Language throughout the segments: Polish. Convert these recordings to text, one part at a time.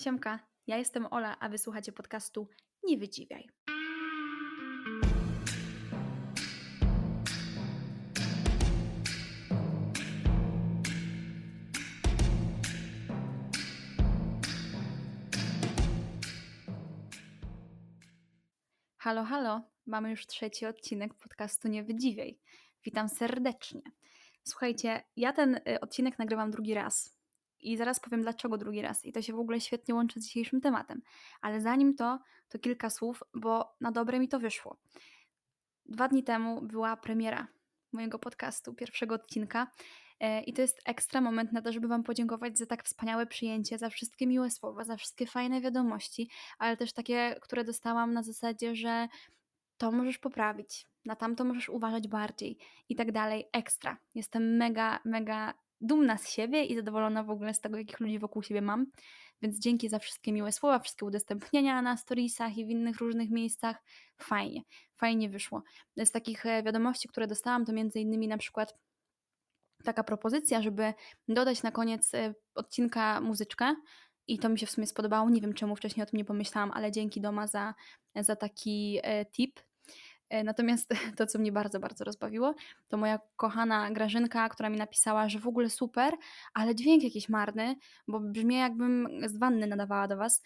Siemka, ja jestem Ola, a wysłuchacie podcastu Nie Wydziwiaj. Halo, halo, mamy już trzeci odcinek podcastu Nie Wydziwiaj. Witam serdecznie. Słuchajcie, ja ten y, odcinek nagrywam drugi raz, i zaraz powiem dlaczego drugi raz. I to się w ogóle świetnie łączy z dzisiejszym tematem. Ale zanim to, to kilka słów, bo na dobre mi to wyszło. Dwa dni temu była premiera mojego podcastu, pierwszego odcinka. E, I to jest ekstra moment na to, żeby Wam podziękować za tak wspaniałe przyjęcie, za wszystkie miłe słowa, za wszystkie fajne wiadomości, ale też takie, które dostałam na zasadzie, że to możesz poprawić, na tamto możesz uważać bardziej i tak dalej. Ekstra. Jestem mega, mega dumna z siebie i zadowolona w ogóle z tego, jakich ludzi wokół siebie mam. Więc dzięki za wszystkie miłe słowa, wszystkie udostępnienia na storiesach i w innych różnych miejscach. Fajnie, fajnie wyszło. Z takich e, wiadomości, które dostałam, to między innymi na przykład taka propozycja, żeby dodać na koniec e, odcinka muzyczkę. I to mi się w sumie spodobało. Nie wiem, czemu wcześniej o tym nie pomyślałam, ale dzięki Doma za, za taki e, tip. E, natomiast to, co mnie bardzo, bardzo rozbawiło, to moja kochana Grażynka, która mi napisała, że w ogóle super, ale dźwięk jakiś marny, bo brzmi jakbym z wanny nadawała do Was.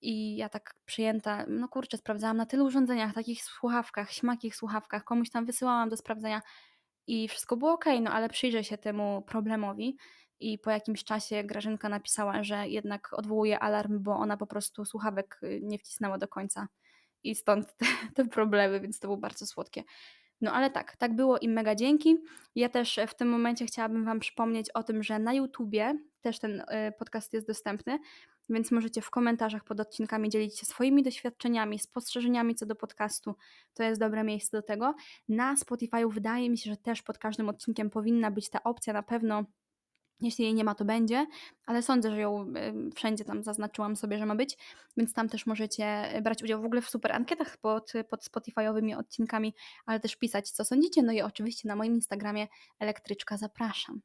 I ja tak przyjęta, no kurczę, sprawdzałam na tylu urządzeniach, takich słuchawkach, śmakich słuchawkach, komuś tam wysyłałam do sprawdzenia i wszystko było ok, no ale przyjrzę się temu problemowi. I po jakimś czasie Grażynka napisała, że jednak odwołuje alarm, bo ona po prostu słuchawek y, nie wcisnęła do końca i stąd te, te problemy, więc to było bardzo słodkie. No ale tak, tak było i mega dzięki. Ja też w tym momencie chciałabym Wam przypomnieć o tym, że na YouTubie też ten y, podcast jest dostępny, więc możecie w komentarzach pod odcinkami dzielić się swoimi doświadczeniami, spostrzeżeniami co do podcastu. To jest dobre miejsce do tego. Na Spotify wydaje mi się, że też pod każdym odcinkiem powinna być ta opcja na pewno jeśli jej nie ma, to będzie, ale sądzę, że ją wszędzie tam zaznaczyłam sobie, że ma być, więc tam też możecie brać udział w ogóle w super ankietach pod, pod Spotify'owymi odcinkami, ale też pisać, co sądzicie. No i oczywiście na moim Instagramie elektryczka zapraszam.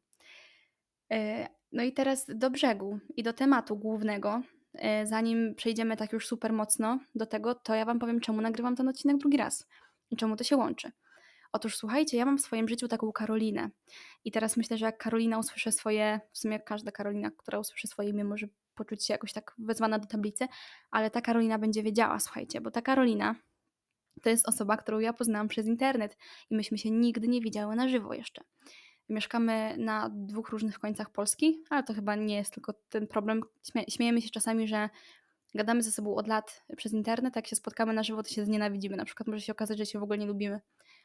E, no i teraz do brzegu i do tematu głównego. E, zanim przejdziemy tak już super mocno do tego, to ja Wam powiem, czemu nagrywam ten odcinek drugi raz i czemu to się łączy. Otóż słuchajcie, ja mam w swoim życiu taką Karolinę. I teraz myślę, że jak Karolina usłyszy swoje, w sumie jak każda Karolina, która usłyszy swoje imię, może poczuć się jakoś tak wezwana do tablicy, ale ta Karolina będzie wiedziała, słuchajcie, bo ta Karolina to jest osoba, którą ja poznałam przez internet i myśmy się nigdy nie widziały na żywo jeszcze. Mieszkamy na dwóch różnych końcach Polski, ale to chyba nie jest tylko ten problem. Śmiejemy się czasami, że gadamy ze sobą od lat przez internet, jak się spotkamy na żywo, to się znienawidzimy. Na przykład może się okazać, że się w ogóle nie lubimy.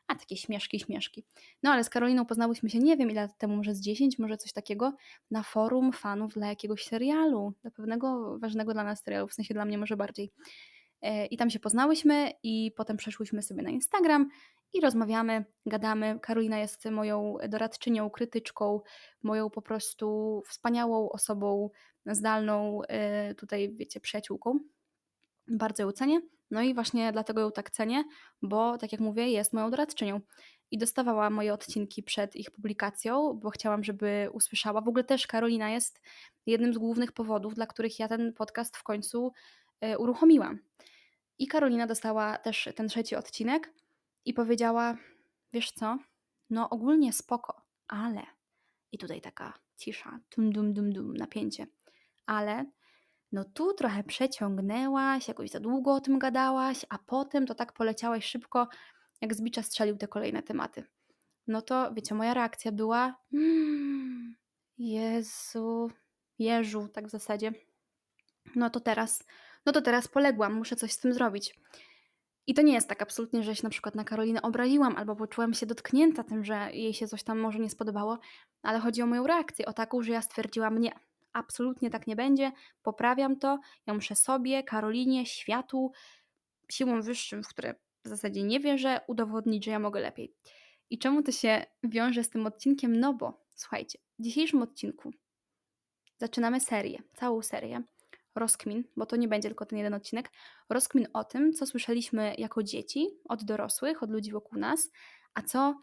A takie śmieszki, śmieszki. No ale z Karoliną poznałyśmy się nie wiem ile lat temu, może z 10, może coś takiego, na forum fanów dla jakiegoś serialu, dla pewnego ważnego dla nas serialu, w sensie dla mnie może bardziej. E, I tam się poznałyśmy i potem przeszłyśmy sobie na Instagram i rozmawiamy, gadamy. Karolina jest moją doradczynią, krytyczką, moją po prostu wspaniałą osobą, zdalną, e, tutaj wiecie, przyjaciółką. Bardzo ją cenię. No i właśnie dlatego ją tak cenię, bo tak jak mówię, jest moją doradczynią. I dostawała moje odcinki przed ich publikacją, bo chciałam, żeby usłyszała. W ogóle też Karolina jest jednym z głównych powodów, dla których ja ten podcast w końcu y, uruchomiłam. I Karolina dostała też ten trzeci odcinek i powiedziała: Wiesz co? No, ogólnie spoko, ale. I tutaj taka cisza, dum, dum, dum, dum, napięcie. Ale no tu trochę przeciągnęłaś, jakoś za długo o tym gadałaś, a potem to tak poleciałaś szybko, jak z bicza strzelił te kolejne tematy. No to wiecie, moja reakcja była mmm, Jezu, Jeżu, tak w zasadzie. No to teraz, no to teraz poległam, muszę coś z tym zrobić. I to nie jest tak absolutnie, że się na przykład na Karolinę obraziłam albo poczułam się dotknięta tym, że jej się coś tam może nie spodobało, ale chodzi o moją reakcję, o taką, że ja stwierdziłam nie, absolutnie tak nie będzie, poprawiam to, ja muszę sobie, Karolinie, światu, siłom wyższym, w które w zasadzie nie wierzę, udowodnić, że ja mogę lepiej. I czemu to się wiąże z tym odcinkiem? No bo, słuchajcie, w dzisiejszym odcinku zaczynamy serię, całą serię rozkmin, bo to nie będzie tylko ten jeden odcinek, rozkmin o tym, co słyszeliśmy jako dzieci od dorosłych, od ludzi wokół nas, a co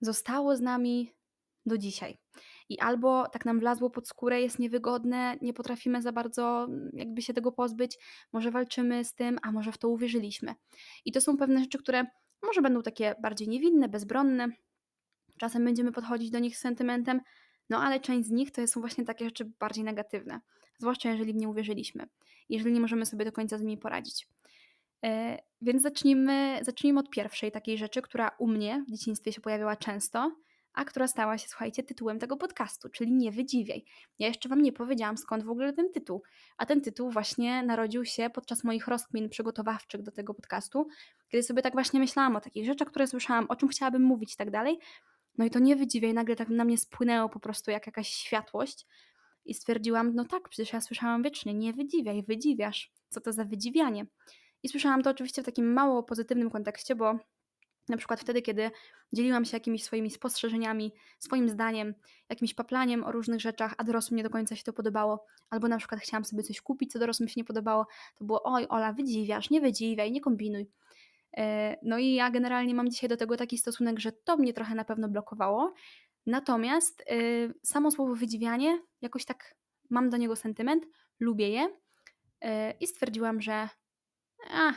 zostało z nami do dzisiaj. I albo tak nam wlazło pod skórę, jest niewygodne, nie potrafimy za bardzo mm, jakby się tego pozbyć, może walczymy z tym, a może w to uwierzyliśmy. I to są pewne rzeczy, które może będą takie bardziej niewinne, bezbronne. Czasem będziemy podchodzić do nich z sentymentem, no ale część z nich to są właśnie takie rzeczy bardziej negatywne, zwłaszcza jeżeli w nie uwierzyliśmy, jeżeli nie możemy sobie do końca z nimi poradzić. E, więc zacznijmy, zacznijmy od pierwszej takiej rzeczy, która u mnie w dzieciństwie się pojawiała często, a która stała się, słuchajcie, tytułem tego podcastu, czyli Nie wydziwiaj. Ja jeszcze Wam nie powiedziałam, skąd w ogóle ten tytuł. A ten tytuł właśnie narodził się podczas moich rozkmin przygotowawczych do tego podcastu, kiedy sobie tak właśnie myślałam o takich rzeczach, które słyszałam, o czym chciałabym mówić i tak dalej. No i to nie wydziwiaj, nagle tak na mnie spłynęło po prostu jak jakaś światłość i stwierdziłam, no tak, przecież ja słyszałam wiecznie, nie wydziwiaj, wydziwiasz. Co to za wydziwianie? I słyszałam to oczywiście w takim mało pozytywnym kontekście, bo na przykład wtedy, kiedy dzieliłam się jakimiś swoimi spostrzeżeniami, swoim zdaniem, jakimś paplaniem o różnych rzeczach, a dorosłym nie do końca się to podobało, albo na przykład chciałam sobie coś kupić, co dorosłym się nie podobało, to było oj, Ola, wydziwiasz, nie wydziwiaj, nie kombinuj. E, no i ja generalnie mam dzisiaj do tego taki stosunek, że to mnie trochę na pewno blokowało. Natomiast yy, samo słowo wydziwianie, jakoś tak mam do niego sentyment, lubię je yy, i stwierdziłam, że a,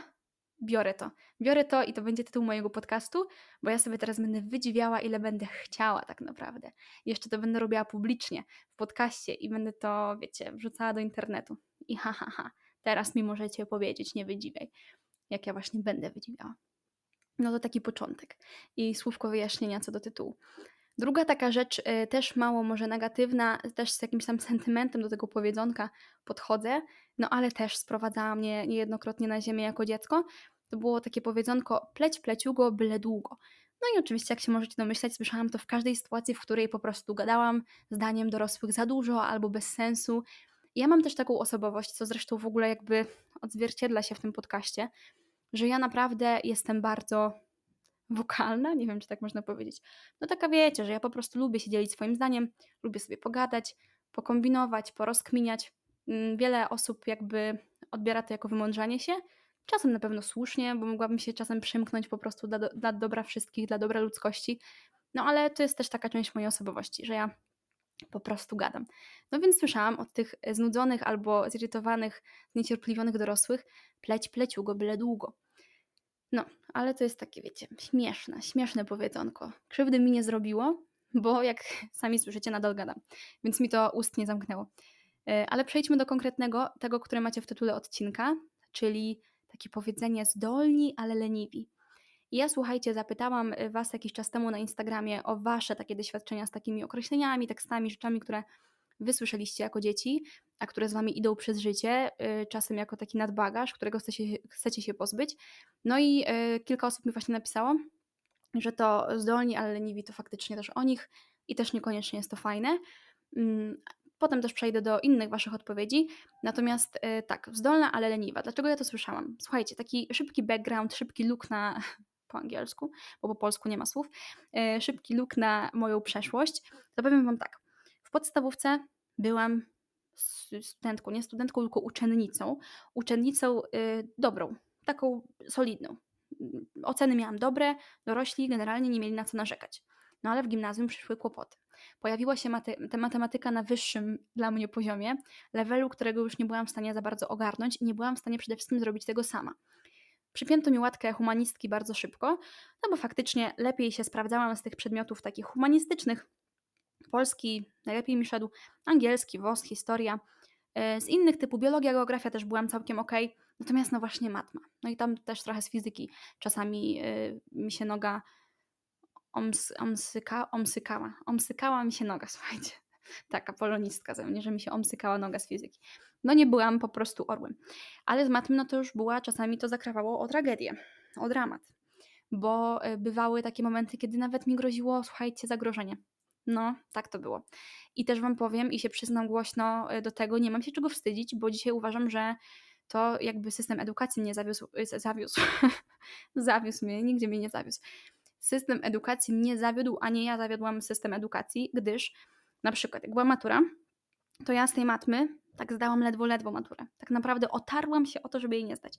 biorę to. Biorę to i to będzie tytuł mojego podcastu, bo ja sobie teraz będę wydziwiała, ile będę chciała tak naprawdę. jeszcze to będę robiła publicznie w podcaście i będę to, wiecie, wrzucała do internetu. I ha, ha, ha. Teraz mi możecie powiedzieć, nie wydziwiaj, jak ja właśnie będę wydziwiała. No to taki początek i słówko wyjaśnienia co do tytułu. Druga taka rzecz, y, też mało może negatywna, też z jakimś tam sentymentem do tego powiedzonka podchodzę, no ale też sprowadzała mnie niejednokrotnie na ziemię jako dziecko. To było takie powiedzonko pleć pleciugo, byle długo. No i oczywiście, jak się możecie domyślać, słyszałam to w każdej sytuacji, w której po prostu gadałam zdaniem dorosłych za dużo albo bez sensu. Ja mam też taką osobowość, co zresztą w ogóle jakby odzwierciedla się w tym podcaście, że ja naprawdę jestem bardzo wokalna, nie wiem czy tak można powiedzieć. No taka wiecie, że ja po prostu lubię się dzielić swoim zdaniem, lubię sobie pogadać, pokombinować, porozkminiać. Mm, wiele osób jakby odbiera to jako wymądrzanie się, czasem na pewno słusznie, bo mogłabym się czasem przymknąć po prostu dla, dla dobra wszystkich, dla dobra ludzkości. No ale to jest też taka część mojej osobowości, że ja po prostu gadam. No więc słyszałam od tych znudzonych albo zirytowanych, zniecierpliwionych dorosłych pleć pleciugo byle długo. No, ale to jest takie, wiecie, śmieszne, śmieszne powiedzonko. Krzywdy mi nie zrobiło, bo jak sami słyszycie, nadal gadam, więc mi to ust nie zamknęło. E, ale przejdźmy do konkretnego, tego, które macie w tytule odcinka, czyli takie powiedzenie zdolni, ale leniwi. I ja słuchajcie, zapytałam Was jakiś czas temu na Instagramie o Wasze takie doświadczenia z takimi określeniami, tekstami, rzeczami, które wysłyszeliście jako dzieci, a które z wami idą przez życie, y, czasem jako taki nadbagaż, którego chcecie, chcecie się pozbyć. No i y, kilka osób mi właśnie napisało, że to zdolni, ale leniwi to faktycznie też o nich i też niekoniecznie jest to fajne. Mm, potem też przejdę do innych Waszych odpowiedzi. Natomiast y, tak, zdolna, ale leniwa. Dlaczego ja to słyszałam? Słuchajcie, taki szybki background, szybki look na po angielsku, bo po polsku nie ma słów, szybki look na moją przeszłość, to powiem Wam tak. W podstawówce byłam studentką, nie studentką, tylko uczennicą. Uczennicą y, dobrą, taką solidną. Oceny miałam dobre, dorośli generalnie nie mieli na co narzekać. No ale w gimnazjum przyszły kłopoty. Pojawiła się mate- matematyka na wyższym dla mnie poziomie, levelu, którego już nie byłam w stanie za bardzo ogarnąć i nie byłam w stanie przede wszystkim zrobić tego sama. Przypięto mi łatkę humanistki bardzo szybko, no bo faktycznie lepiej się sprawdzałam z tych przedmiotów takich humanistycznych, polski najlepiej mi szedł, angielski, WOS, historia. E, z innych typu biologia, geografia też byłam całkiem ok, natomiast no właśnie matma. No i tam też trochę z fizyki czasami y, mi się noga oms, omsyka, omsykała. Omsykała mi się noga, słuchajcie. Taka polonistka ze mnie, że mi się omsykała noga z fizyki. No nie byłam po prostu orłem. Ale z matmy no to już była, czasami to zakrawało o tragedię, o dramat. Bo e, bywały takie momenty, kiedy nawet mi groziło, słuchajcie, zagrożenie. No, tak to było. I też Wam powiem i się przyznam głośno e, do tego, nie mam się czego wstydzić, bo dzisiaj uważam, że to jakby system edukacji mnie zawiózł, e, zawiózł, zawiózł mnie, nigdzie mnie nie zawiózł. System edukacji mnie zawiódł, a nie ja zawiodłam system edukacji, gdyż na przykład jak była matura, to ja z tej matmy tak zdałam ledwo, ledwo maturę. Tak naprawdę otarłam się o to, żeby jej nie zdać.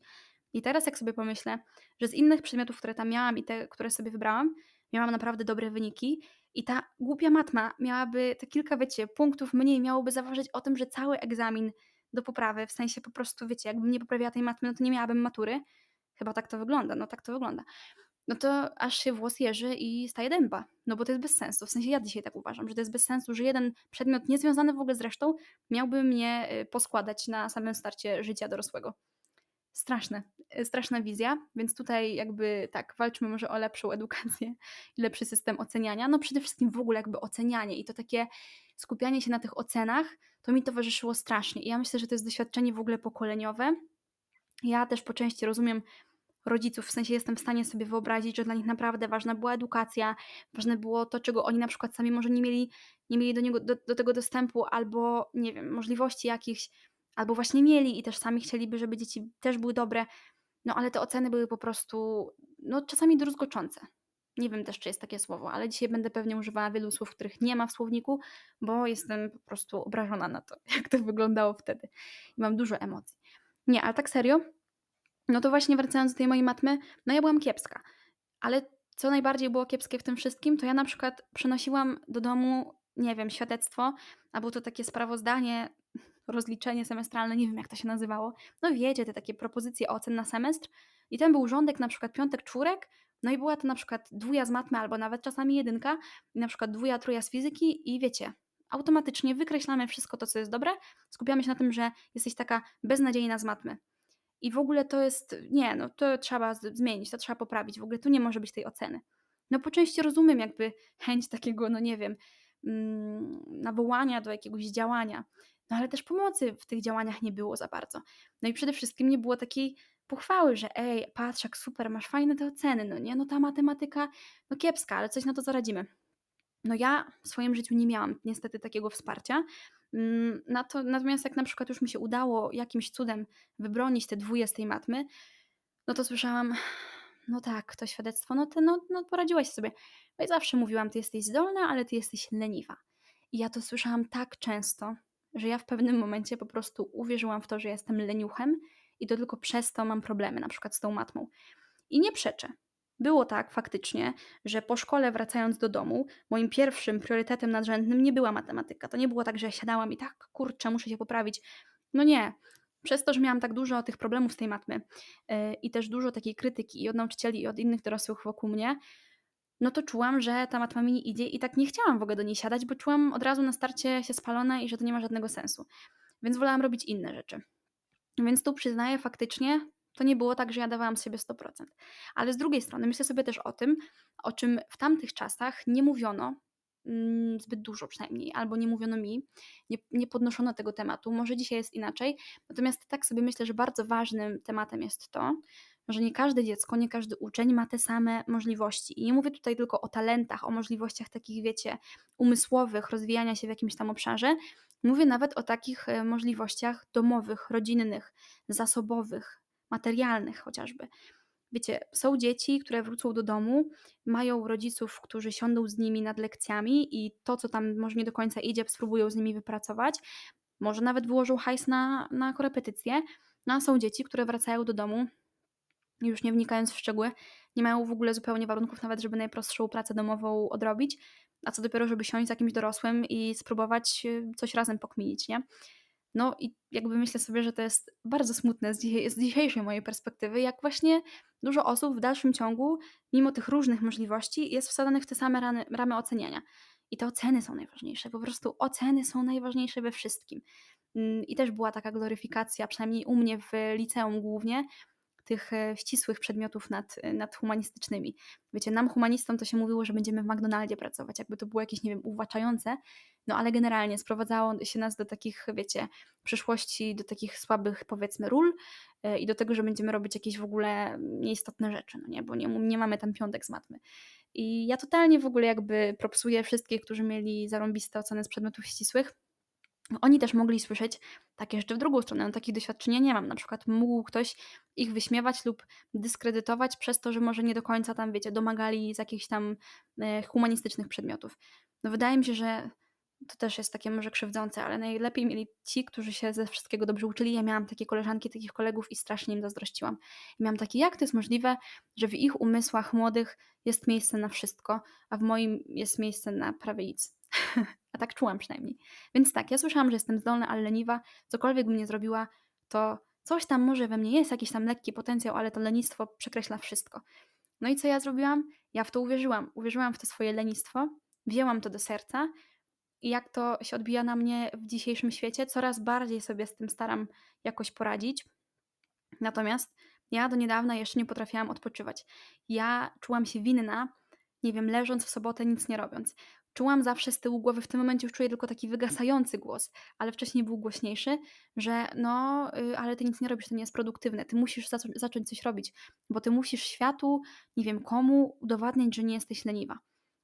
I teraz jak sobie pomyślę, że z innych przedmiotów, które tam miałam i te, które sobie wybrałam, miałam naprawdę dobre wyniki I ta głupia matma miałaby te kilka, wiecie, punktów mniej, miałoby zaważyć o tym, że cały egzamin do poprawy, w sensie po prostu, wiecie, jakbym nie poprawiała tej matmy, no to nie miałabym matury. Chyba tak to wygląda, no tak to wygląda. No to aż się włos jeży i staje dęba, no bo to jest bez sensu. W sensie ja dzisiaj tak uważam, że to jest bez sensu, że jeden przedmiot niezwiązany w ogóle z resztą miałby mnie y, poskładać na samym starcie życia dorosłego. Straszne, y, straszna wizja, więc tutaj jakby tak, walczmy może o lepszą edukację i lepszy system oceniania. No przede wszystkim w ogóle jakby ocenianie i to takie skupianie się na tych ocenach, to mi towarzyszyło strasznie. I ja myślę, że to jest doświadczenie w ogóle pokoleniowe. Ja też po części rozumiem rodziców, w sensie jestem w stanie sobie wyobrazić, że dla nich naprawdę ważna była edukacja, ważne było to, czego oni na przykład sami może nie mieli, nie mieli do, niego, do, do tego dostępu, albo nie wiem, możliwości jakichś, albo właśnie mieli i też sami chcieliby, żeby dzieci też były dobre, no ale te oceny były po prostu, no czasami druzgoczące. Nie wiem też, czy jest takie słowo, ale dzisiaj będę pewnie używała wielu słów, których nie ma w słowniku, bo jestem po prostu obrażona na to, jak to wyglądało wtedy. I mam dużo emocji. Nie, ale tak serio, no to właśnie wracając do tej mojej matmy, no ja byłam kiepska. Ale co najbardziej było kiepskie w tym wszystkim, to ja na przykład przynosiłam do domu, nie wiem, świadectwo, albo to takie sprawozdanie, rozliczenie semestralne, nie wiem jak to się nazywało. No wiecie, te takie propozycje ocen na semestr. I ten był rządek na przykład piątek, czwórek, no i była to na przykład dwuja z matmy, albo nawet czasami jedynka, na przykład dwuja, troja z fizyki i wiecie, automatycznie wykreślamy wszystko to, co jest dobre, skupiamy się na tym, że jesteś taka beznadziejna z matmy. I w ogóle to jest, nie, no to trzeba zmienić, to trzeba poprawić, w ogóle tu nie może być tej oceny. No po części rozumiem jakby chęć takiego, no nie wiem, mm, nawołania do jakiegoś działania, no ale też pomocy w tych działaniach nie było za bardzo. No i przede wszystkim nie było takiej pochwały, że ej, patrz jak super, masz fajne te oceny, no nie, no ta matematyka, no kiepska, ale coś na to zaradzimy. No ja w swoim życiu nie miałam niestety takiego wsparcia, Mm, na to, natomiast jak na przykład już mi się udało jakimś cudem wybronić te dwóje z tej matmy, no to słyszałam, no tak, to świadectwo, no, ty, no, no poradziłaś sobie. No i zawsze mówiłam, ty jesteś zdolna, ale ty jesteś leniwa. I ja to słyszałam tak często, że ja w pewnym momencie po prostu uwierzyłam w to, że jestem leniuchem i to tylko przez to mam problemy, na przykład z tą matmą. I nie przeczę. Było tak faktycznie, że po szkole wracając do domu, moim pierwszym priorytetem nadrzędnym nie była matematyka. To nie było tak, że ja siadałam i tak, kurczę, muszę się poprawić. No nie. Przez to, że miałam tak dużo tych problemów z tej matmy yy, i też dużo takiej krytyki i od nauczycieli, i od innych dorosłych wokół mnie, no to czułam, że ta matma mi nie idzie i tak nie chciałam w ogóle do niej siadać, bo czułam od razu na starcie się spalona i że to nie ma żadnego sensu. Więc wolałam robić inne rzeczy. Więc tu przyznaję faktycznie, to nie było tak, że ja dawałam z siebie 100%. Ale z drugiej strony myślę sobie też o tym, o czym w tamtych czasach nie mówiono mm, zbyt dużo przynajmniej, albo nie mówiono mi, nie, nie podnoszono tego tematu. Może dzisiaj jest inaczej. Natomiast tak sobie myślę, że bardzo ważnym tematem jest to, że nie każde dziecko, nie każdy uczeń ma te same możliwości. I nie mówię tutaj tylko o talentach, o możliwościach takich, wiecie, umysłowych, rozwijania się w jakimś tam obszarze. Mówię nawet o takich e, możliwościach domowych, rodzinnych, zasobowych, materialnych chociażby. Wiecie, są dzieci, które wrócą do domu, mają rodziców, którzy siądą z nimi nad lekcjami i to, co tam może nie do końca idzie, spróbują z nimi wypracować. Może nawet wyłożą hajs na, na korepetycje. No a są dzieci, które wracają do domu, już nie wnikając w szczegóły, nie mają w ogóle zupełnie warunków nawet, żeby najprostszą pracę domową odrobić, a co dopiero, żeby siąść z jakimś dorosłym i spróbować e, coś razem pokminić, nie? No i jakby myślę sobie, że to jest bardzo smutne z, z dzisiejszej mojej perspektywy, jak właśnie dużo osób w dalszym ciągu, mimo tych różnych możliwości, jest wsadzanych w te same ramy, ramy oceniania. I te oceny są najważniejsze, po prostu oceny są najważniejsze we wszystkim. Mm, I też była taka gloryfikacja, przynajmniej u mnie w liceum głównie, tych e, ścisłych przedmiotów nad, e, nad humanistycznymi. Wiecie, nam humanistom to się mówiło, że będziemy w McDonaldzie pracować, jakby to było jakieś, nie wiem, uwłaczające, no ale generalnie sprowadzało się nas do takich, wiecie, przyszłości, do takich słabych, powiedzmy, ról e, i do tego, że będziemy robić jakieś w ogóle nieistotne rzeczy, no nie, bo nie, nie mamy tam piątek z matmy. I ja totalnie w ogóle jakby propsuję wszystkich, którzy mieli zarąbiste oceny z przedmiotów ścisłych, oni też mogli słyszeć takie rzeczy w drugą stronę. No, takich doświadczenia nie mam. Na przykład mógł ktoś ich wyśmiewać lub dyskredytować przez to, że może nie do końca tam, wiecie, domagali z jakichś tam e, humanistycznych przedmiotów. No wydaje mi się, że to też jest takie może krzywdzące, ale najlepiej mieli ci, którzy się ze wszystkiego dobrze uczyli. Ja miałam takie koleżanki, takich kolegów i strasznie im zazdrościłam. I miałam takie, jak to jest możliwe, że w ich umysłach młodych jest miejsce na wszystko, a w moim jest miejsce na prawie nic. a tak czułam przynajmniej. Więc tak, ja słyszałam, że jestem zdolna, ale leniwa. Cokolwiek bym nie zrobiła, to coś tam może we mnie jest, jakiś tam lekki potencjał, ale to lenistwo przekreśla wszystko. No i co ja zrobiłam? Ja w to uwierzyłam. Uwierzyłam w to swoje lenistwo, wzięłam to do serca i jak to się odbija na mnie w dzisiejszym świecie, coraz bardziej sobie z tym staram jakoś poradzić. Natomiast ja do niedawna jeszcze nie potrafiłam odpoczywać. Ja czułam się winna, nie wiem, leżąc w sobotę, nic nie robiąc. Czułam zawsze z tyłu głowy, w tym momencie już czuję tylko taki wygasający głos, ale wcześniej był głośniejszy, że no, y, ale ty nic nie robisz, to nie jest produktywne, ty musisz zac- zacząć coś robić, bo ty musisz światu, nie wiem komu, udowadniać, że nie jesteś leniwa.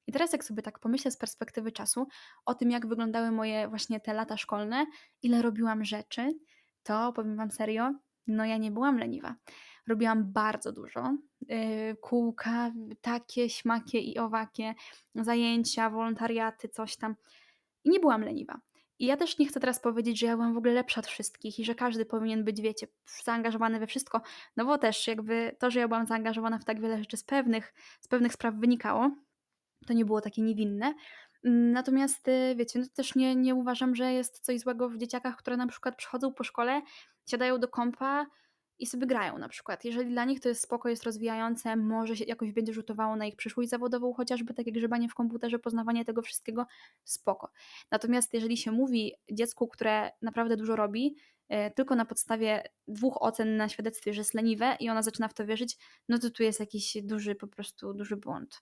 I teraz jak sobie tak pomyślę z perspektywy czasu o tym, jak wyglądały moje właśnie te lata szkolne, ile robiłam rzeczy, to powiem Wam serio, no ja nie byłam leniwa. Robiłam bardzo dużo. Yy, kółka, takie, śmakie i owakie, zajęcia, wolontariaty, coś tam. I nie byłam leniwa. I ja też nie chcę teraz powiedzieć, że ja byłam w ogóle lepsza od wszystkich i że każdy powinien być, wiecie, zaangażowany we wszystko, no bo też jakby to, że ja byłam zaangażowana w tak wiele rzeczy z pewnych, z pewnych spraw wynikało, to nie było takie niewinne. Natomiast y, wiecie, no też nie, nie uważam, że jest coś złego w dzieciakach, które na przykład przychodzą po szkole, siadają do kompa i sobie grają na przykład. Jeżeli dla nich to jest spoko, jest rozwijające, może się jakoś będzie rzutowało na ich przyszłość zawodową, chociażby takie grzebanie w komputerze, poznawanie tego wszystkiego, spoko. Natomiast jeżeli się mówi dziecku, które naprawdę dużo robi, E, tylko na podstawie dwóch ocen na świadectwie, że jest leniwe i ona zaczyna w to wierzyć, no to tu jest jakiś duży, po prostu duży błąd.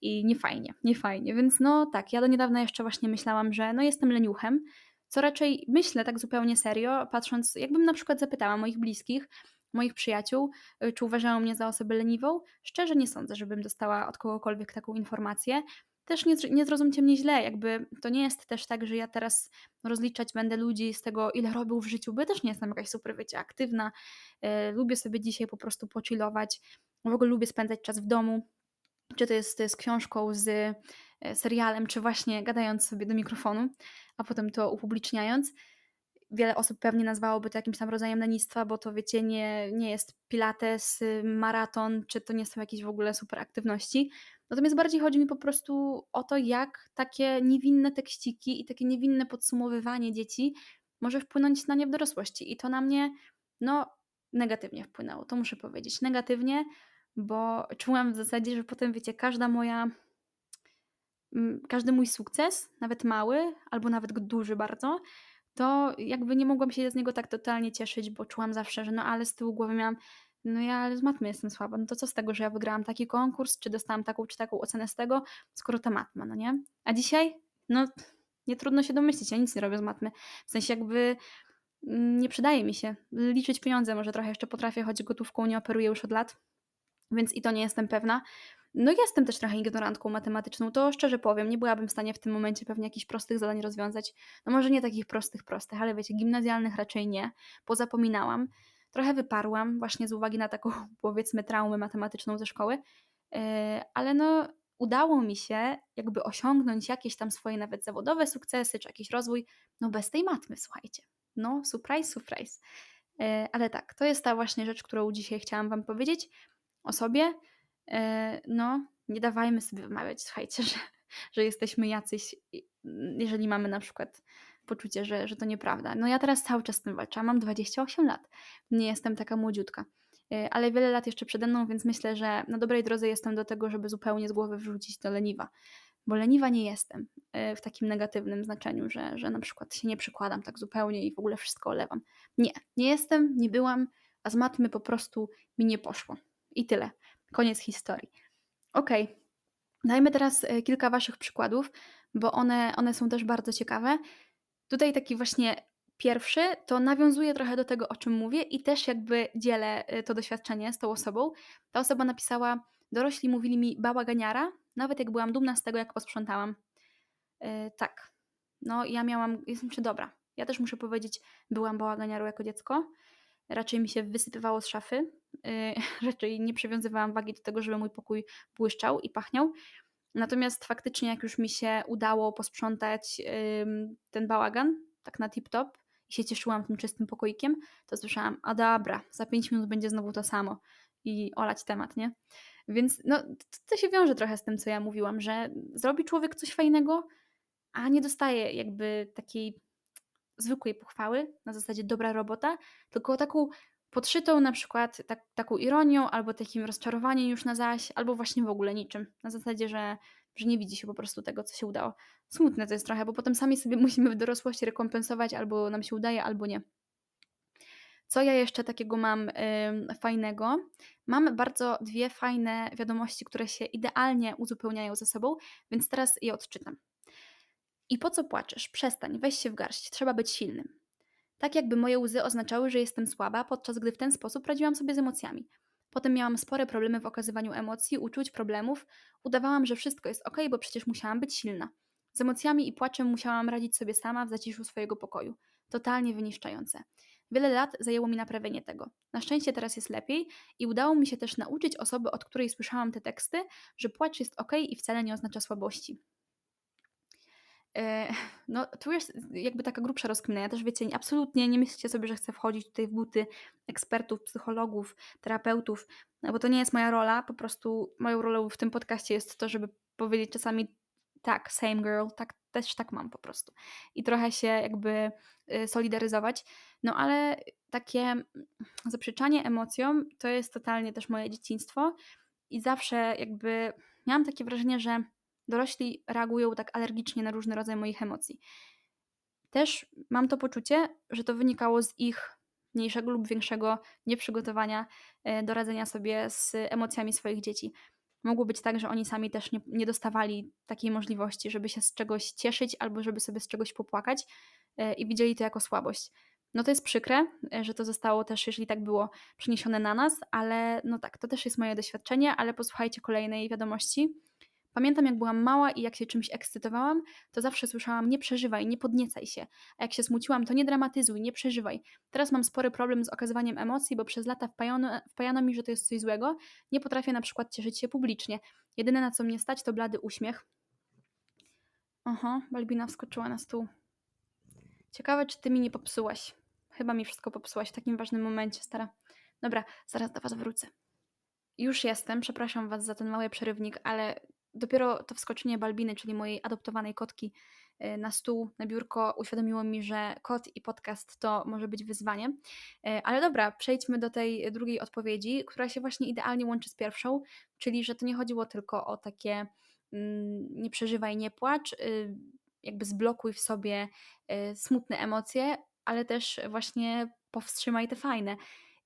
I nie fajnie, nie fajnie. Więc no tak, ja do niedawna jeszcze właśnie myślałam, że no jestem leniuchem, co raczej myślę tak zupełnie serio, patrząc, jakbym na przykład zapytała moich bliskich, moich przyjaciół, y, czy uważają mnie za osobę leniwą, szczerze nie sądzę, żebym dostała od kogokolwiek taką informację, też nie, nie zrozumcie mnie źle, jakby to nie jest też tak, że ja teraz rozliczać będę ludzi z tego, ile robił w życiu, bo ja też nie jestem jakaś super, wiecie, aktywna. Yy, lubię sobie dzisiaj po prostu pochillować. W ogóle lubię spędzać czas w domu, czy to jest z książką, z e, serialem, czy właśnie gadając sobie do mikrofonu, a potem to upubliczniając. Wiele osób pewnie nazwałoby to jakimś tam rodzajem lenistwa, bo to wiecie, nie, nie jest pilates, maraton, czy to nie są jakieś w ogóle super aktywności. Natomiast bardziej chodzi mi po prostu o to, jak takie niewinne tekściki i takie niewinne podsumowywanie dzieci może wpłynąć na nie w dorosłości. I to na mnie, no, negatywnie wpłynęło, to muszę powiedzieć. Negatywnie, bo czułam w zasadzie, że potem, wiecie, każda moja, mm, każdy mój sukces, nawet mały, albo nawet duży bardzo, to jakby nie mogłam się z niego tak totalnie cieszyć, bo czułam zawsze, że no ale z tyłu głowy miałam, no ja z matmy jestem słaba, no to co z tego, że ja wygrałam taki konkurs, czy dostałam taką czy taką ocenę z tego, skoro ta matma, no nie? A dzisiaj, no nie trudno się domyślić, ja nic nie robię z matmy. W sensie jakby mm, nie przydaje mi się. Liczyć pieniądze może trochę jeszcze potrafię, choć gotówką nie operuję już od lat, więc i to nie jestem pewna. No jestem też trochę ignorantką matematyczną, to szczerze powiem, nie byłabym w stanie w tym momencie pewnie jakichś prostych zadań rozwiązać. No może nie takich prostych, prostych, ale wiecie, gimnazjalnych raczej nie, pozapominałam. Trochę wyparłam właśnie z uwagi na taką powiedzmy traumę matematyczną ze szkoły, e, ale no udało mi się jakby osiągnąć jakieś tam swoje nawet zawodowe sukcesy, czy jakiś rozwój, no bez tej matmy, słuchajcie. No, surprise, surprise. E, ale tak, to jest ta właśnie rzecz, którą dzisiaj chciałam Wam powiedzieć o sobie. E, no, nie dawajmy sobie wymawiać, słuchajcie, że, że jesteśmy jacyś, jeżeli mamy na przykład poczucie, że, że to nieprawda. No ja teraz cały czas z tym walczę, mam 28 lat, nie jestem taka młodziutka, e, ale wiele lat jeszcze przede mną, więc myślę, że na dobrej drodze jestem do tego, żeby zupełnie z głowy wrzucić to leniwa. Bo leniwa nie jestem e, w takim negatywnym znaczeniu, że, że na przykład się nie przykładam tak zupełnie i w ogóle wszystko olewam. Nie, nie jestem, nie byłam, a z matmy po prostu mi nie poszło. I tyle. Koniec historii. Okej, okay. dajmy teraz e, kilka Waszych przykładów, bo one, one są też bardzo ciekawe. Tutaj taki właśnie pierwszy to nawiązuje trochę do tego, o czym mówię i też jakby dzielę y, to doświadczenie z tą osobą. Ta osoba napisała, dorośli mówili mi bałaganiara, nawet jak byłam dumna z tego, jak posprzątałam. Yy, tak, no ja miałam, jestem czy dobra, ja też muszę powiedzieć, byłam bałaganiarą jako dziecko. Raczej mi się wysypywało z szafy, yy, raczej nie przywiązywałam wagi do tego, żeby mój pokój błyszczał i pachniał. Natomiast faktycznie, jak już mi się udało posprzątać ten bałagan, tak na tip-top, i się cieszyłam tym czystym pokoikiem, to słyszałam, a dobra, za 5 minut będzie znowu to samo i olać temat, nie? Więc no, to się wiąże trochę z tym, co ja mówiłam, że zrobi człowiek coś fajnego, a nie dostaje jakby takiej zwykłej pochwały na zasadzie dobra robota, tylko taką podszytą na przykład tak, taką ironią albo takim rozczarowaniem już na zaś, albo właśnie w ogóle niczym. Na zasadzie, że, że nie widzi się po prostu tego, co się udało. Smutne to jest trochę, bo potem sami sobie musimy w dorosłości rekompensować, albo nam się udaje, albo nie. Co ja jeszcze takiego mam fajnego? Mam bardzo dwie fajne wiadomości, które się idealnie uzupełniają ze sobą, więc teraz je odczytam. I po co płaczesz? Przestań, weź się w garść, trzeba być silnym. Tak jakby moje łzy oznaczały, że jestem słaba, podczas gdy w ten sposób radziłam sobie z emocjami. Potem miałam spore problemy w okazywaniu emocji, uczuć, problemów. Udawałam, że wszystko jest ok, bo przecież musiałam być silna. Z emocjami i płaczem musiałam radzić sobie sama w zaciszu swojego pokoju. Totalnie wyniszczające. Wiele lat zajęło mi naprawienie tego. Na szczęście teraz jest lepiej i udało mi się też nauczyć osoby, od której słyszałam te teksty, że płacz jest ok i wcale nie oznacza słabości. E, no, tu jest jakby taka grubsza rozkmina. Ja też wiecie, absolutnie nie myślcie sobie, że chcę wchodzić tutaj w buty ekspertów, psychologów, terapeutów, no bo to nie jest moja rola. Po prostu moją rolą w tym podcaście jest to, żeby powiedzieć czasami tak, same girl, tak, też tak mam po prostu. I trochę się jakby y, solidaryzować. No ale takie zaprzeczanie emocjom to jest totalnie też moje dzieciństwo i zawsze jakby miałam takie wrażenie, że dorośli reagują tak alergicznie na różne rodzaje moich emocji. Też mam to poczucie, że to wynikało z ich mniejszego lub większego nieprzygotowania e, do radzenia sobie z emocjami swoich dzieci. Mogło być tak, że oni sami też nie, nie dostawali takiej możliwości, żeby się z czegoś cieszyć albo żeby sobie z czegoś popłakać e, i widzieli to jako słabość. No to jest przykre, e, że to zostało też, jeżeli tak było, przeniesione na nas, ale no tak, to też jest moje doświadczenie, ale posłuchajcie kolejnej wiadomości. Pamiętam, jak byłam mała i jak się czymś ekscytowałam, to zawsze słyszałam: nie przeżywaj, nie podniecaj się. A jak się smuciłam, to nie dramatyzuj, nie przeżywaj. Teraz mam spory problem z okazywaniem emocji, bo przez lata wpajano, wpajano mi, że to jest coś złego. Nie potrafię na przykład cieszyć się publicznie. Jedyne na co mnie stać to blady uśmiech. Oho, Balbina wskoczyła na stół. Ciekawe, czy ty mi nie popsułaś. Chyba mi wszystko popsułaś w takim ważnym momencie, stara. Dobra, zaraz do was wrócę. Już jestem, przepraszam was za ten mały przerywnik, ale dopiero to wskoczenie Balbiny, czyli mojej adoptowanej kotki, y, na stół, na biurko uświadomiło mi, że kot i podcast to może być wyzwanie. Y, ale dobra, przejdźmy do tej drugiej odpowiedzi, która się właśnie idealnie łączy z pierwszą, czyli że to nie chodziło tylko o takie mm, nie przeżywaj, nie płacz, y, jakby zblokuj w sobie smutne emocje, ale też właśnie powstrzymaj te fajne.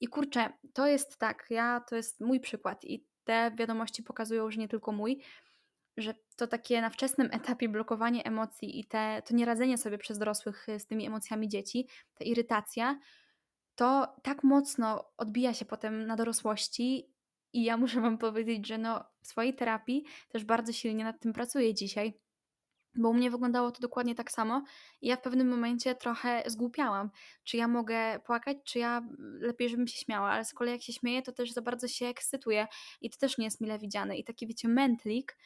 I kurczę, to jest tak, ja to jest mój przykład i te wiadomości pokazują, że nie tylko mój, że to takie na wczesnym etapie blokowanie emocji i te, to nieradzenie sobie przez dorosłych y, z tymi emocjami dzieci, ta irytacja, to tak mocno odbija się potem na dorosłości i ja muszę Wam powiedzieć, że no, w swojej terapii też bardzo silnie nad tym pracuję dzisiaj, bo u mnie wyglądało to dokładnie tak samo i ja w pewnym momencie trochę zgłupiałam, czy ja mogę płakać, czy ja lepiej, żebym się śmiała, ale z kolei jak się śmieję, to też za bardzo się ekscytuję i to też nie jest mile widziane. I taki wiecie mętlik,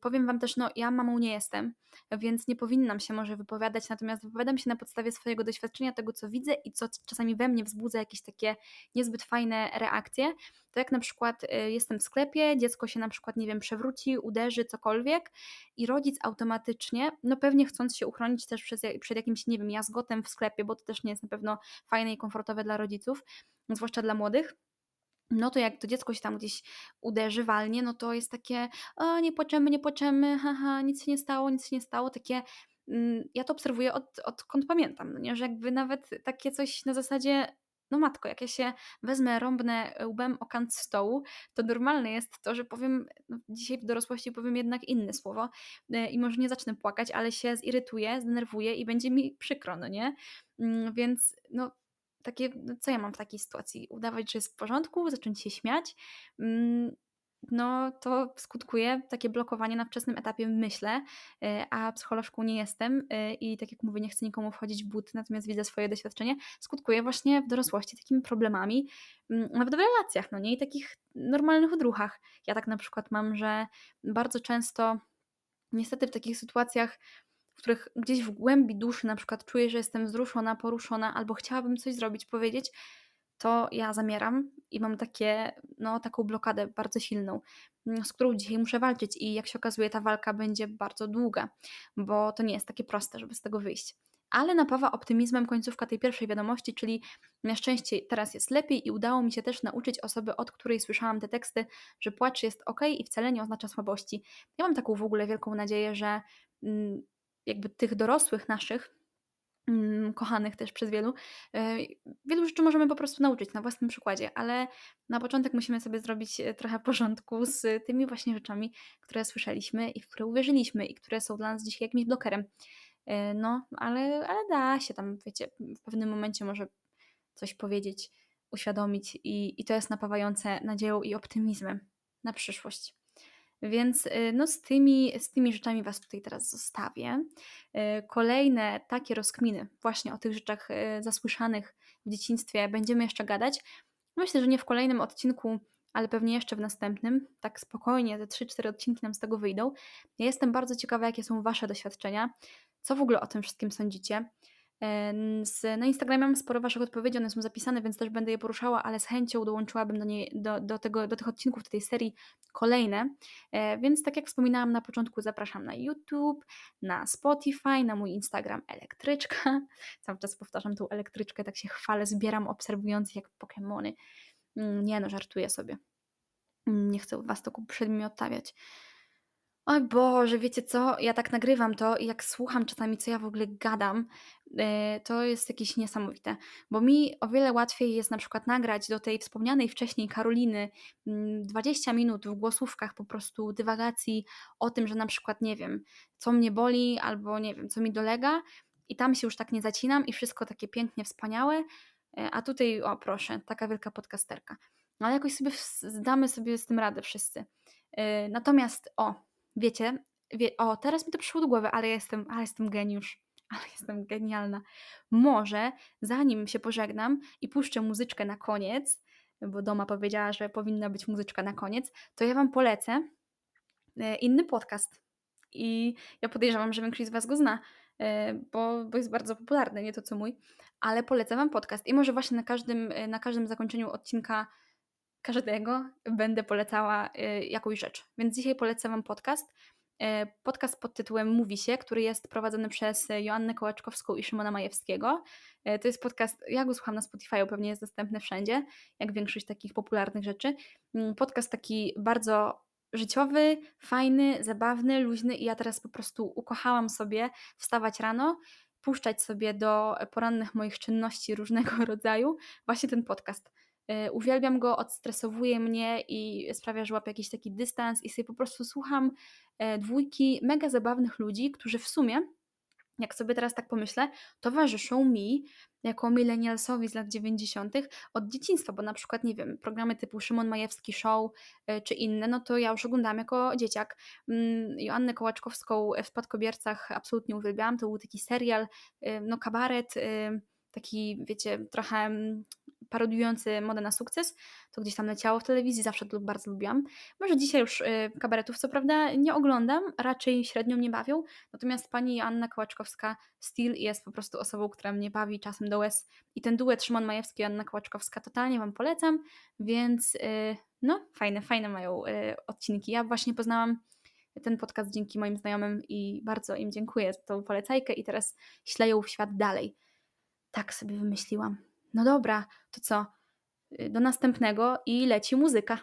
powiem Wam też, no ja mamą nie jestem, więc nie powinnam się może wypowiadać, natomiast wypowiadam się na podstawie swojego doświadczenia, tego co widzę i co czasami we mnie wzbudza jakieś takie niezbyt fajne reakcje. To jak na przykład y, jestem w sklepie, dziecko się na przykład, nie wiem, przewróci, uderzy, cokolwiek i rodzic automatycznie, no pewnie chcąc się uchronić też przed, przed jakimś, nie wiem, jazgotem w sklepie, bo to też nie jest na pewno fajne i komfortowe dla rodziców, zwłaszcza dla młodych, no to jak to dziecko się tam gdzieś uderzy, walnie, no to jest takie, o nie płaczemy, nie płaczemy, haha, nic się nie stało, nic się nie stało, takie, mm, ja to obserwuję od, odkąd pamiętam, no nie, że jakby nawet takie coś na zasadzie, no matko, jak ja się wezmę, rąbnę łbem o kant stołu, to normalne jest to, że powiem, no dzisiaj w dorosłości powiem jednak inne słowo y, i może nie zacznę płakać, ale się zirytuję, zdenerwuję i będzie mi przykro, no nie, mm, więc no takie, no co ja mam w takiej sytuacji? Udawać, że jest w porządku, zacząć się śmiać. Mm, no to skutkuje takie blokowanie na wczesnym etapie myślę, y, a psycholożką nie jestem y, i tak jak mówię, nie chcę nikomu wchodzić w buty, natomiast widzę swoje doświadczenie, skutkuje właśnie w dorosłości takimi problemami, mm, nawet w relacjach, no nie, i takich normalnych odruchach. Ja tak na przykład mam, że bardzo często niestety w takich sytuacjach których gdzieś w głębi duszy na przykład czuję, że jestem wzruszona, poruszona albo chciałabym coś zrobić, powiedzieć, to ja zamieram i mam takie, no, taką blokadę bardzo silną, mm, z którą dzisiaj muszę walczyć i jak się okazuje, ta walka będzie bardzo długa, bo to nie jest takie proste, żeby z tego wyjść. Ale napawa optymizmem końcówka tej pierwszej wiadomości, czyli na szczęście teraz jest lepiej i udało mi się też nauczyć osoby, od której słyszałam te teksty, że płacz jest ok i wcale nie oznacza słabości. Ja mam taką w ogóle wielką nadzieję, że mm, jakby tych dorosłych naszych, mm, kochanych też przez wielu, e, wielu rzeczy możemy po prostu nauczyć na własnym przykładzie, ale na początek musimy sobie zrobić e, trochę porządku z tymi właśnie rzeczami, które słyszeliśmy i w które uwierzyliśmy i które są dla nas dzisiaj jakimś blokerem. E, no, ale, ale da się tam, wiecie, w pewnym momencie może coś powiedzieć, uświadomić i, i to jest napawające nadzieją i optymizmem na przyszłość. Więc y, no z, tymi, z tymi rzeczami Was tutaj teraz zostawię. Y, kolejne takie rozkminy właśnie o tych rzeczach y, zasłyszanych w dzieciństwie będziemy jeszcze gadać. Myślę, że nie w kolejnym odcinku, ale pewnie jeszcze w następnym. Tak spokojnie, te 3-4 odcinki nam z tego wyjdą. Ja jestem bardzo ciekawa, jakie są Wasze doświadczenia. Co w ogóle o tym wszystkim sądzicie? Z, na Instagramie mam sporo Waszych odpowiedzi, one są zapisane, więc też będę je poruszała, ale z chęcią dołączyłabym do, niej, do, do, tego, do tych odcinków tej serii kolejne. E, więc tak jak wspominałam na początku, zapraszam na YouTube, na Spotify, na mój Instagram Elektryczka. Cały czas powtarzam tą elektryczkę, tak się chwalę, zbieram obserwujących jak Pokémony. Mm, nie no, żartuję sobie. Mm, nie chcę Was tylko przed mi odtawiać. Oj Boże, wiecie co? Ja tak nagrywam to i jak słucham czasami, co ja w ogóle gadam, yy, to jest jakieś niesamowite. Bo mi o wiele łatwiej jest na przykład nagrać do tej wspomnianej wcześniej Karoliny 20 mm, minut w głosówkach po prostu dywagacji o tym, że na przykład nie wiem, co mnie boli albo nie wiem, co mi dolega i tam się już tak nie zacinam i wszystko takie pięknie, wspaniałe, yy, a tutaj, o proszę, taka wielka podcasterka. No ale jakoś sobie zdamy sobie z tym radę wszyscy. Yy, natomiast, o, wiecie, wie, o, teraz mi to przyszło do głowy, ale jestem, ale jestem geniusz, ale jestem genialna. Może zanim się pożegnam i puszczę muzyczkę na koniec, bo Doma powiedziała, że powinna być muzyczka na koniec, to ja Wam polecę e, inny podcast. I ja podejrzewam, że większość z Was go zna, e, bo, bo jest bardzo popularny, nie to co mój, ale polecam Wam podcast. I może właśnie na każdym, e, na każdym zakończeniu odcinka każdego będę polecała y, jakąś rzecz. Więc dzisiaj polecę Wam podcast. Y, podcast pod tytułem Mówi się, który jest prowadzony przez Joannę Kołaczkowską i Szymona Majewskiego. Y, to jest podcast, ja go słucham na Spotify, pewnie jest dostępny wszędzie, jak większość takich popularnych rzeczy. Mm, podcast taki bardzo życiowy, fajny, zabawny, luźny i ja teraz po prostu ukochałam sobie wstawać rano, puszczać sobie do porannych moich czynności różnego rodzaju właśnie ten podcast. E, uwielbiam go, odstresowuje mnie i sprawia, że łapię jakiś taki dystans i sobie po prostu słucham e, dwójki mega zabawnych ludzi, którzy w sumie, jak sobie teraz tak pomyślę, towarzyszą mi jako milenialsowi z lat 90. od dzieciństwa, bo na przykład, nie wiem, programy typu Szymon Majewski Show e, czy inne, no to ja już oglądam jako dzieciak. Mm, Joannę Kołaczkowską w Spadkobiercach absolutnie uwielbiałam, to był taki serial, no kabaret, taki, wiecie, trochę mm, parodiujący modę na sukces, to gdzieś tam leciało w telewizji, zawsze to bardzo lubiłam. Może dzisiaj już y, kabaretów co prawda nie oglądam, raczej średnio mnie bawią, natomiast pani Anna Kołaczkowska Steel jest po prostu osobą, która mnie bawi czasem do łez i ten duet Szymon Majewski i Anna Kołaczkowska totalnie Wam polecam, więc y, no fajne, fajne mają y, odcinki. Ja właśnie poznałam ten podcast dzięki moim znajomym i bardzo im dziękuję za tą polecajkę i teraz śleją w świat dalej. Tak sobie wymyśliłam. No dobra, to co? Y, do następnego i leci muzyka.